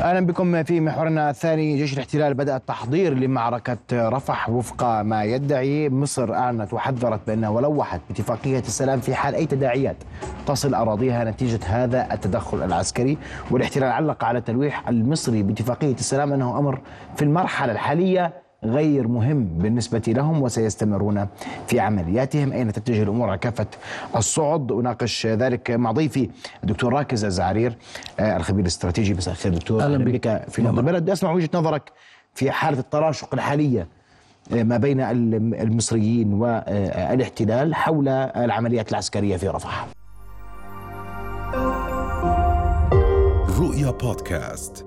أهلا بكم في محورنا الثاني. جيش الاحتلال بدأ التحضير لمعركة رفح وفق ما يدعي. مصر أعلنت وحذرت بأنها ولوحت باتفاقية السلام في حال أي تداعيات تصل أراضيها نتيجة هذا التدخل العسكري. والاحتلال علق على التلويح المصري باتفاقية السلام أنه أمر في المرحلة الحالية غير مهم بالنسبة لهم وسيستمرون في عملياتهم. أين تتجه الأمور؟ على كافة الصعد. أناقش ذلك مع ضيفي الدكتور راكز الزعرير آه، الخبير الاستراتيجي مساء الخير دكتور. أهلا بك. في نبض البلد. أسمع وجهة نظرك في حالة التراشق الحالية آه، ما بين الم- المصريين والاحتلال حول العمليات العسكرية في رفح. رؤيا بودكاست.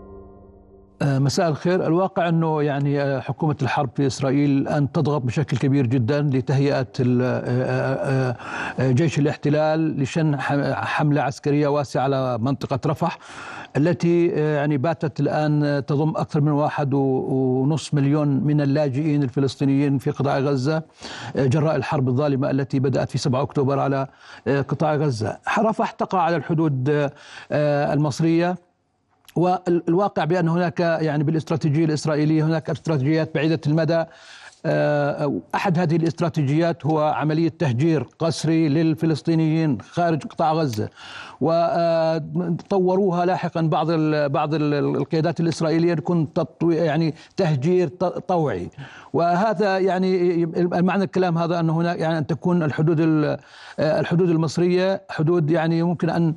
مساء الخير الواقع أنه يعني آه، حكومة الحرب في إسرائيل الآن تضغط بشكل كبير جدا لتهيئة ال- آه، آه، آه، جيش الاحتلال لشن ح- حملة عسكرية واسعة على منطقة رفح التي آه، يعني باتت الآن آه، تضم أكثر من واحد ونصف مليون من اللاجئين الفلسطينيين في قطاع آه، جراء الحرب الظالمة التي بدأت في 7 أكتوبر على آه، قطاع غزة. رفح تقع على الحدود آه، آه، المصرية والواقع بأن هناك يعني بالاستراتيجية الإسرائيلية هناك استراتيجيات بعيدة المدى. آه، أحد هذه الاستراتيجيات هو عملية تهجير قسري للفلسطينيين خارج قطاع غزة. وطوروها لاحقا بعض بعض ال- القيادات الإسرائيلية يكون يعني تهجير طوعي وهذا يعني معنى الكلام هذا ان هناك يعني أن تكون الحدود ال- الحدود المصرية حدود يعني ممكن أن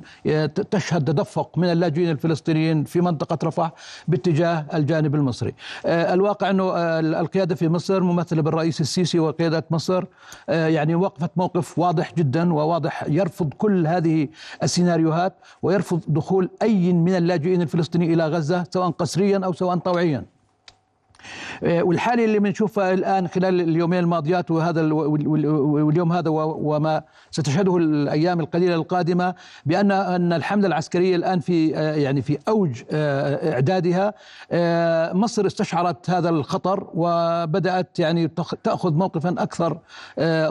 تشهد تدفق من اللاجئين الفلسطينيين في منطقة رفح باتجاه الجانب المصري. آه، الواقع أنه آه، القيادة في مصر ممثلة بالرئيس السيسي وقياده مصر آه، يعني وقفت موقف واضح جدا وواضح يرفض كل هذه السيناريوهات ويرفض دخول أي من اللاجئين الفلسطينيين إلى غزة سواء قسريا أو سواء طوعيا. آه، والحاله اللي بنشوفها الآن خلال اليومين الماضيات وهذا ال- وال- وال- واليوم هذا وما ستشهده الأيام القليلة القادمة بأن أن الحملة العسكرية الآن في آه، يعني في أوج آه، إعدادها مصر استشعرت هذا الخطر وبدأت يعني تأخذ موقفا أكثر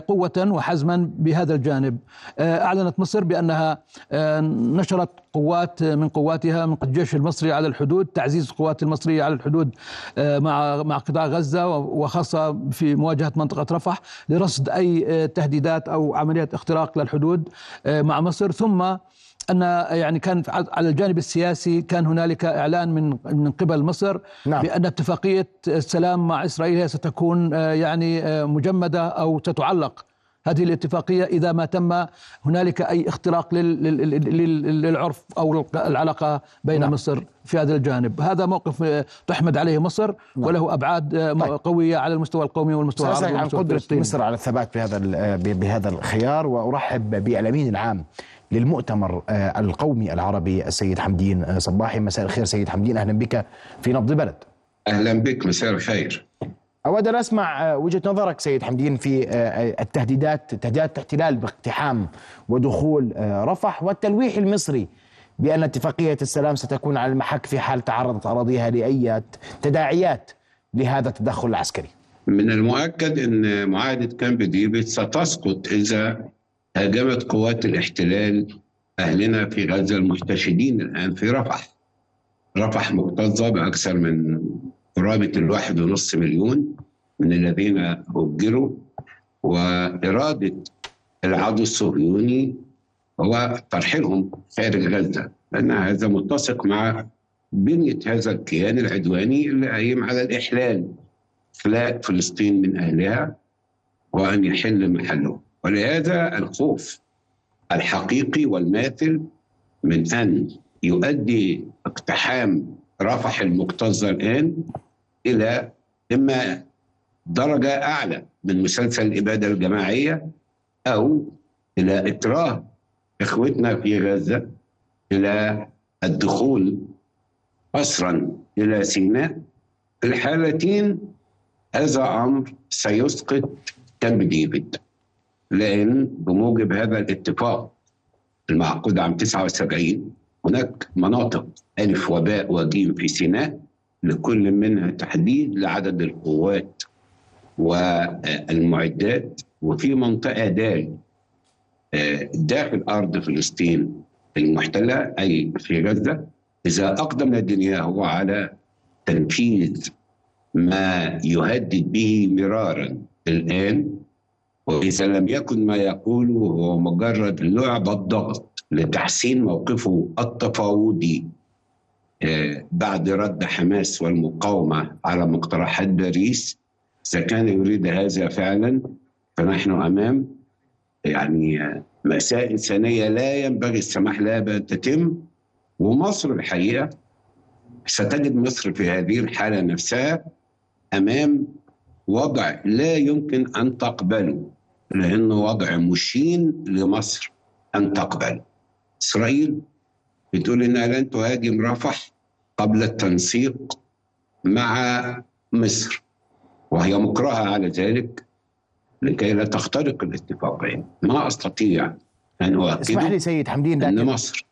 قوة وحزما بهذا الجانب. أعلنت مصر بأنها نشرت قوات من قواتها من الجيش المصري على الحدود تعزيز القوات المصرية على الحدود آه، مع مع قطاع غزة وخاصة في مواجهة منطقة رفح لرصد أي آه، تهديدات أو عمليات اختراق للحدود آه، مع مصر ثم أن يعني كان على الجانب السياسي كان هنالك إعلان من من قبل مصر نعم. بأن اتفاقية السلام مع إسرائيل هي ستكون يعني مجمدة أو تتعلق هذه الاتفاقية إذا ما تم هنالك أي اختراق لل- لل- لل- للعرف أو العلاقة بين نعم. مصر في هذا الجانب. هذا موقف تحمد عليه مصر نعم. وله أبعاد طيب. قوية على المستوى القومي والمستوى العربي عن قدرة مصر على الثبات بهذا ال- ب- بهذا الخيار وأرحب بالأمين العام للمؤتمر آه، القومي العربي السيد حمدين آه، صباحي. مساء الخير سيد حمدين. أهلا بك في نبض بلد. أهلا بك. مساء الخير. أود أن أسمع آه، وجهة نظرك سيد حمدين في آه، التهديدات تهديدات الاحتلال باقتحام ودخول آه، رفح والتلويح المصري بأن اتفاقية السلام ستكون على المحك في حال تعرضت أراضيها لأي تداعيات لهذا التدخل العسكري. من المؤكد أن معاهدة كامب ديفيد ستسقط إذا هاجمت قوات الاحتلال أهلنا في غزة المحتشدين الآن في رفح. رفح مكتظة بأكثر من قرابه الواحد ونصف مليون من الذين هجروا واراده العدو الصهيوني هو ترحيلهم خارج غزة لأن هذا متسق مع بنية هذا الكيان العدواني اللي قايم على الإحلال إخلاء فلسطين من أهلها وأن يحل محله. ولهذا الخوف الحقيقي والماثل من أن يؤدي اقتحام رفح المكتظة الآن إلى إما درجة أعلى من مسلسل الإبادة الجماعية أو إلى إكراه إخوتنا في غزة إلى الدخول قسرا إلى سيناء. في الحالتين هذا أمر سيسقط كامب ديفيد لأن بموجب هذا الاتفاق المعقود عام 79 هناك مناطق ألف وباء وجيم في سيناء لكل منها تحديد لعدد القوات والمعدات وفي منطقة دال آه، داخل أرض فلسطين المحتلة أي في غزة إذا أقدم نتنياهو على تنفيذ ما يهدد به مرارا الآن وإذا لم يكن ما يقوله هو مجرد لعب الضغط لتحسين موقفه التفاوضي. بعد رد حماس والمقاومة على مقترحات باريس إذا كان يريد هذا فعلا فنحن أمام يعني مأساة إنسانية لا ينبغي السماح لها بأن تتم ومصر الحقيقة ستجد مصر في هذه الحالة نفسها أمام وضع لا يمكن أن تقبله لأنه وضع مشين لمصر أن تقبل إسرائيل بتقول إنها لن تهاجم رفح قبل التنسيق مع مصر وهي مكرهة على ذلك لكي لا تخترق الاتفاقية ما أستطيع أن اسمح لي سيد حمدين أن لكن مصر.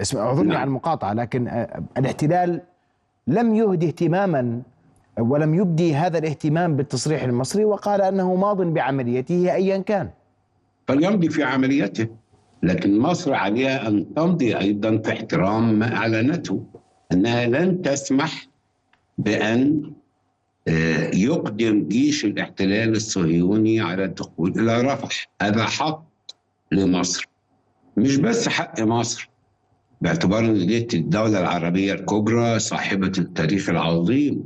اسمع اعذرني نعم. عن المقاطعة لكن آه، الاحتلال لم يهد اهتماما ولم يبدي هذا الاهتمام بالتصريح المصري وقال أنه ماض بعمليته ايا كان. فليمضي في عمليته. لكن مصر عليها أن تمضي أيضا في احترام ما أعلنته أنها لن تسمح بأن آه، يقدم جيش الاحتلال الصهيوني على الدخول إلى رفح. هذا حق لمصر. مش بس حق مصر باعتبار دي الدولة العربية الكبرى صاحبة التاريخ العظيم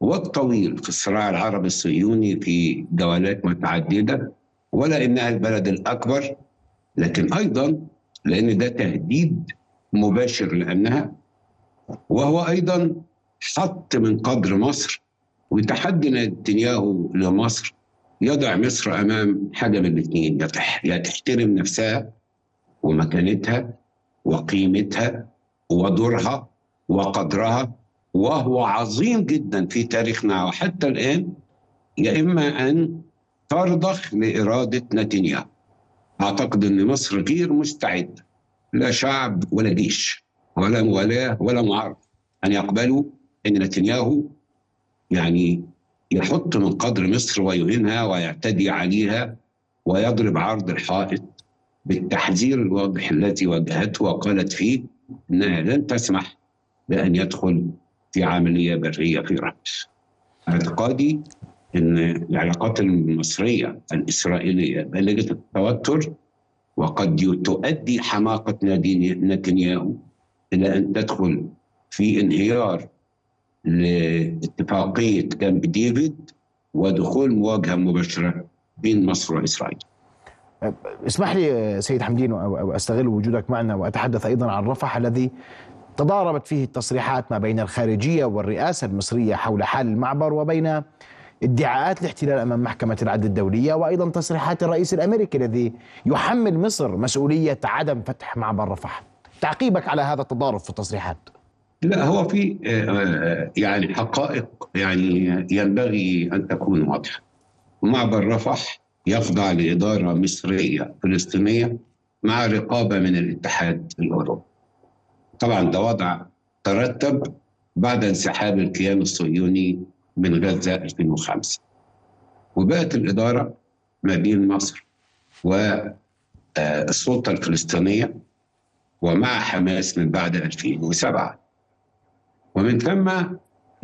والطويل في الصراع العربي الصهيوني في جولات متعددة ولا إنها البلد الأكبر لكن أيضا لأن ده تهديد مباشر لأنها وهو أيضا حط من قدر مصر وتحدي نتنياهو لمصر. يضع مصر أمام حاجة من الاثنين يا تح- يا تحترم نفسها ومكانتها وقيمتها ودورها وقدرها وهو عظيم جدا في تاريخنا. وحتى الآن يا إما أن ترضخ لإرادة نتنياهو. أعتقد أن مصر غير مستعدة لا شعب ولا جيش ولا موالاة ولا معارضة أن يقبلوا أن نتنياهو يعني يحط من قدر مصر ويهينها ويعتدي عليها ويضرب عرض الحائط بالتحذير الواضح الذي واجهته وقالت فيه إنها لن تسمح بأن يدخل في عملية برية في رأس. أعتقادي إن العلاقات المصرية الإسرائيلية بالغه التوتر وقد تؤدي حماقة نتنياهو إلى أن تدخل في انهيار لاتفاقية كامب ديفيد ودخول مواجهة مباشرة بين مصر وإسرائيل. اسمح لي سيد حمدين واستغل وجودك معنا وأتحدث أيضا عن رفح الذي تضاربت فيه التصريحات ما بين الخارجية والرئاسة المصرية حول حال المعبر وبين ادعاءات الاحتلال أمام محكمة العدل الدولية وأيضا تصريحات الرئيس الأمريكي الذي يحمل مصر مسؤولية عدم فتح معبر رفح. تعقيبك على هذا التضارب في التصريحات. لا هو في آه، آه، يعني حقائق يعني ينبغي أن تكون واضحة. معبر رفح يخضع لإدارة مصرية فلسطينية مع رقابة من الاتحاد الأوروبي. طبعا ده وضع ترتب بعد انسحاب الكيان الصهيوني من غزة 2005. وبقت الإدارة ما بين مصر والسلطه الفلسطينية ومع حماس من بعد 2007 ومن ثم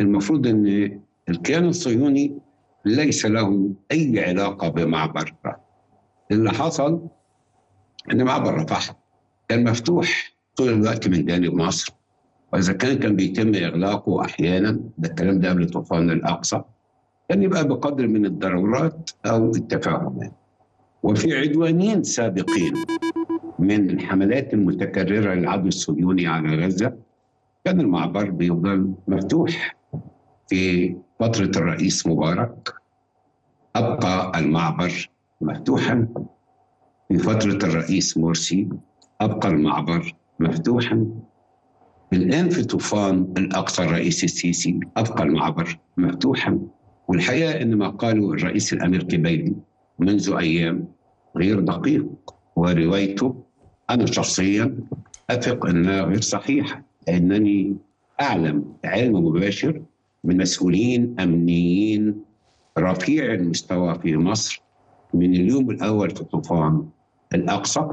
المفروض إن الكيان الصهيوني ليس له أي علاقة بمعبر. اللي حصل إن معبر رفح كان مفتوح طول الوقت من جانب مصر وإذا كان كان بيتم إغلاقه أحيانا ده الكلام ده قبل طوفان الأقصى كان يبقى بقدر من الضرورات أو التفاهمات. وفي عدوانين سابقين من الحملات المتكررة للعدو الصهيوني على غزة كان المعبر بيفضل مفتوح في فترة الرئيس مبارك. أبقى المعبر مفتوحا في فترة الرئيس مرسي. أبقى المعبر مفتوحا الآن في طوفان الأقصى الرئيس السيسي أبقى المعبر مفتوحا. والحقيقة أن ما قاله الرئيس الأمريكي بايدن منذ أيام غير دقيق. وروايته أنا شخصيا أثق أنها غير صحيحة لأنني أعلم علم مباشر من مسؤولين أمنيين رفيع المستوى في مصر من اليوم الأول في طوفان الأقصى.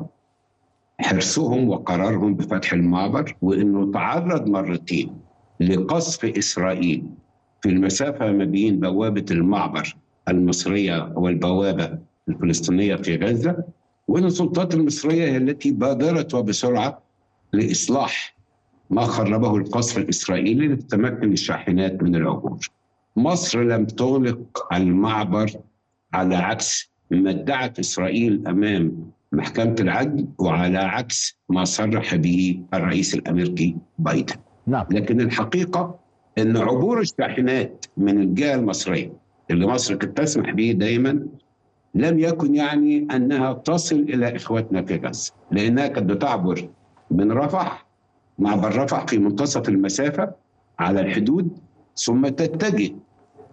حرصهم وقرارهم بفتح المعبر وإنه تعرض مرتين لقصف إسرائيل في المسافة ما بين بوابة المعبر المصرية والبوابة الفلسطينية في غزة وإن السلطات المصرية هي التي بادرت وبسرعة لإصلاح ما خربه القصف الإسرائيلي لتتمكن الشاحنات من العبور. مصر لم تغلق المعبر على عكس ما ادعت إسرائيل أمام محكمة العدل وعلى عكس ما صرح به الرئيس الأمريكي بايدن. نعم لكن الحقيقة إن عبور الشاحنات من الجهة المصرية اللي مصر كانت تسمح به دائما لم يكن يعني أنها تصل إلى اخواتنا في غزة لأنها كانت بتعبر من رفح معبر رفح في منتصف المسافة على الحدود ثم تتجه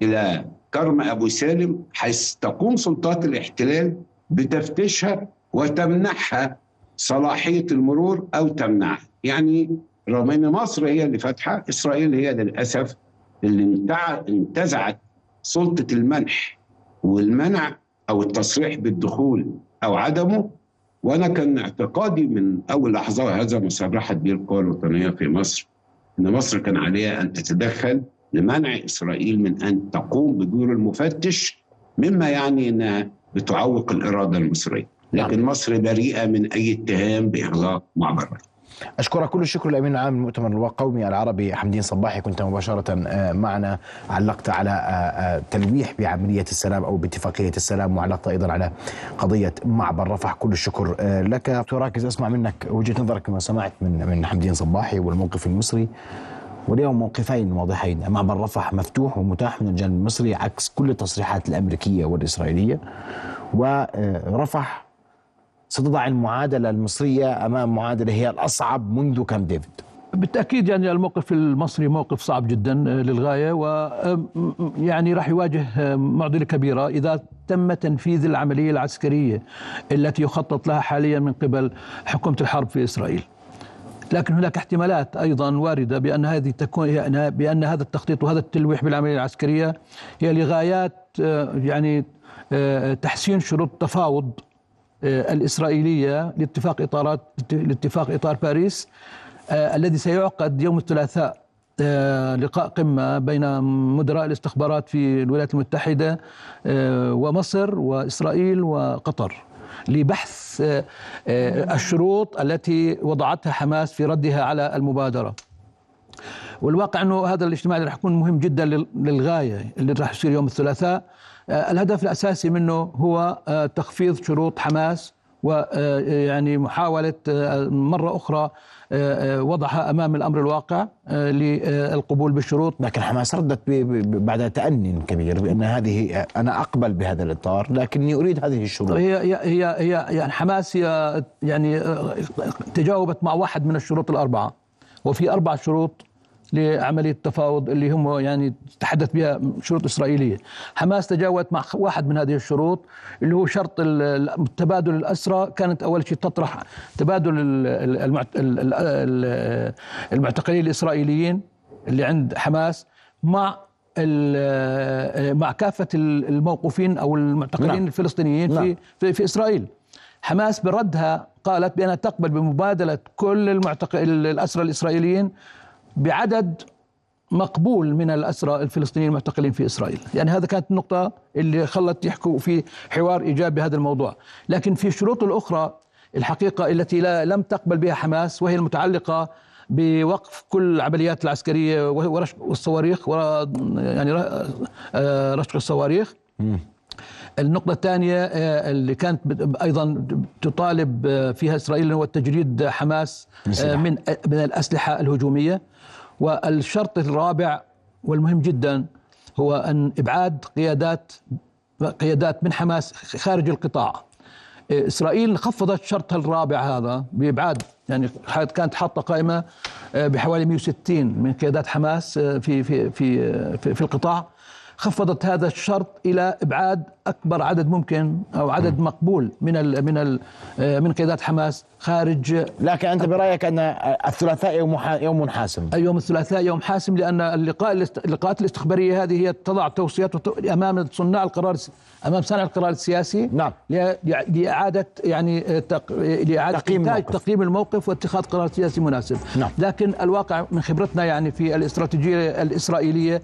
إلى كرم أبو سالم حيث تقوم سلطات الاحتلال بتفتيشها وتمنحها صلاحية المرور أو تمنعها. يعني رغم ان مصر هي اللي فاتحة إسرائيل هي للأسف اللي انتزعت سلطة المنح والمنع أو التصريح بالدخول أو عدمه. وأنا كان اعتقادي من أول لحظة وهذا ما صرحت به القوى الوطنيه في مصر إن مصر كان عليها أن تتدخل لمنع إسرائيل من أن تقوم بدور المفتش مما يعني إنها بتعوق الإرادة المصرية. لكن مصر بريئة من أي اتهام باغلاق معبر أشكرك كل الشكر الأمين العام للمؤتمر القومي العربي حمدين صباحي كنت مباشرة معنا علقت على تلويح بعملية السلام أو باتفاقية السلام وعلقت أيضا على قضية معبر رفح كل الشكر لك. تراكز أسمع منك وجهة نظرك كما سمعت من من حمدين صباحي والموقف المصري. واليوم موقفين واضحين. معبر رفح مفتوح ومتاح من الجانب المصري عكس كل التصريحات الأمريكية والإسرائيلية. ورفح ستضع المعادلة المصرية أمام معادلة هي الأصعب منذ كام ديفيد بالتأكيد يعني الموقف المصري موقف صعب جدا للغاية و يعني راح يواجه معضلة كبيرة إذا تم تنفيذ العملية العسكرية التي يخطط لها حاليا من قبل حكومة الحرب في إسرائيل. لكن هناك احتمالات أيضا واردة بأن هذه تكون بأن هذا التخطيط وهذا التلويح بالعملية العسكرية هي لغايات يعني تحسين شروط التفاوض الإسرائيلية لاتفاق إطارات لاتفاق إطار باريس آه الذي سيعقد يوم الثلاثاء آه لقاء قمة بين مدراء الاستخبارات في الولايات المتحدة آه ومصر وإسرائيل وقطر لبحث الشروط التي وضعتها حماس في ردها على المبادرة. والواقع أنه هذا الاجتماع راح يكون مهم جدا للغاية اللي راح يصير يوم الثلاثاء. الهدف الأساسي منه هو تخفيض شروط حماس ويعني محاولة مرة أخرى وضعها أمام الأمر الواقع للقبول بالشروط. لكن حماس ردت بعد تأني كبير بأن هذه أنا أقبل بهذا الإطار لكني أريد هذه الشروط. هي هي هي, هي يعني حماس هي يعني تجاوبت مع واحد من الشروط الأربعة وفي أربع شروط لعملية التفاوض اللي هم يعني تحدث بها شروط إسرائيلية حماس تجاوزت مع واحد من هذه الشروط اللي هو شرط تبادل الأسرى كانت أول شيء تطرح تبادل المعتقلين الإسرائيليين اللي عند حماس مع مع كافة الموقوفين أو المعتقلين نعم. الفلسطينيين نعم. في, في في إسرائيل حماس بردها قالت بأنها تقبل بمبادلة كل المعتقل الأسرى الإسرائيليين بعدد مقبول من الأسرى الفلسطينيين المعتقلين في إسرائيل. يعني هذا كانت النقطة اللي خلت يحكوا في حوار إيجابي هذا الموضوع. لكن في الشروط الأخرى الحقيقة التي لا لم تقبل بها حماس وهي المتعلقة بوقف كل العمليات العسكرية والصواريخ يعني رشق الصواريخ. النقطة الثانية اللي كانت أيضا تطالب فيها إسرائيل هو تجريد حماس من من الأسلحة الهجومية. والشرط الرابع والمهم جدا هو أن إبعاد قيادات قيادات من حماس خارج القطاع. إسرائيل خفضت شرطها الرابع هذا بإبعاد يعني كانت حاطة قائمة بحوالي 160 من قيادات حماس في في في في, في القطاع. خفضت هذا الشرط إلى إبعاد أكبر عدد ممكن أو عدد مقبول من ال من ال من قيادات حماس خارج لكن أنت برأيك أن الثلاثاء يوم يوم حاسم يوم الثلاثاء يوم حاسم لأن اللقاء اللقاءات الاستخبارية هذه هي تضع توصيات أمام صناع القرار أمام صانع القرار السياسي نعم لإعادة يعني تق... لإعادة تقييم الموقف. تقييم الموقف واتخاذ قرار سياسي مناسب نعم. لكن الواقع من خبرتنا يعني في الاستراتيجية الإسرائيلية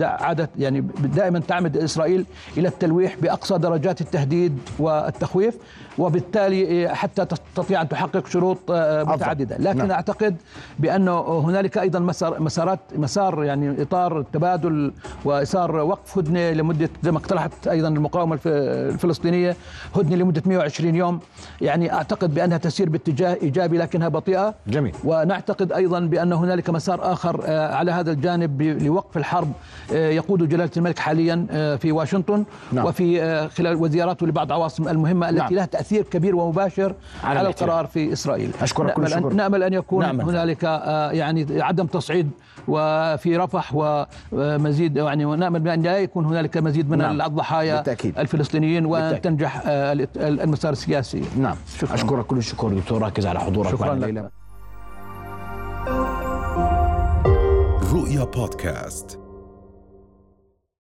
عادت يعني دائما تعمد إسرائيل إلى التلويح بأقصى درجات التهديد والتخويف وبالتالي حتى تستطيع أن تحقق شروط آه، متعددة لكن نعم. أعتقد بأنه هنالك أيضا مسار مسارات مسار يعني إطار تبادل واثار وقف هدنة لمدة زي ما اقترحت أيضا المقاومة الف- الفلسطينية هدنة لمدة 120 يوم يعني أعتقد بأنها تسير باتجاه إيجابي لكنها بطيئة جميل. ونعتقد أيضا بأن هنالك مسار آخر آه، على هذا الجانب لوقف الحرب آه، يقود جلالة الملك حاليا في واشنطن نعم. وفي آه، خلال وزياراته لبعض العواصم المهمة التي نعم. لها تأثير كبير ومباشر على على. القرار في إسرائيل أشكرك كل نأمل أن- الشكر. نأمل أن يكون نعم. هنالك آه، يعني عدم تصعيد وفي رفح ومزيد يعني ونامل بأن لا يكون هنالك مزيد من نعم. الضحايا بالتأكيد. الفلسطينيين وأن بالتأكيد. تنجح آه، المسار السياسي نعم شكراً. أشكرك كل الشكر دكتور راكز على حضورك شكراً لك. رؤيا بودكاست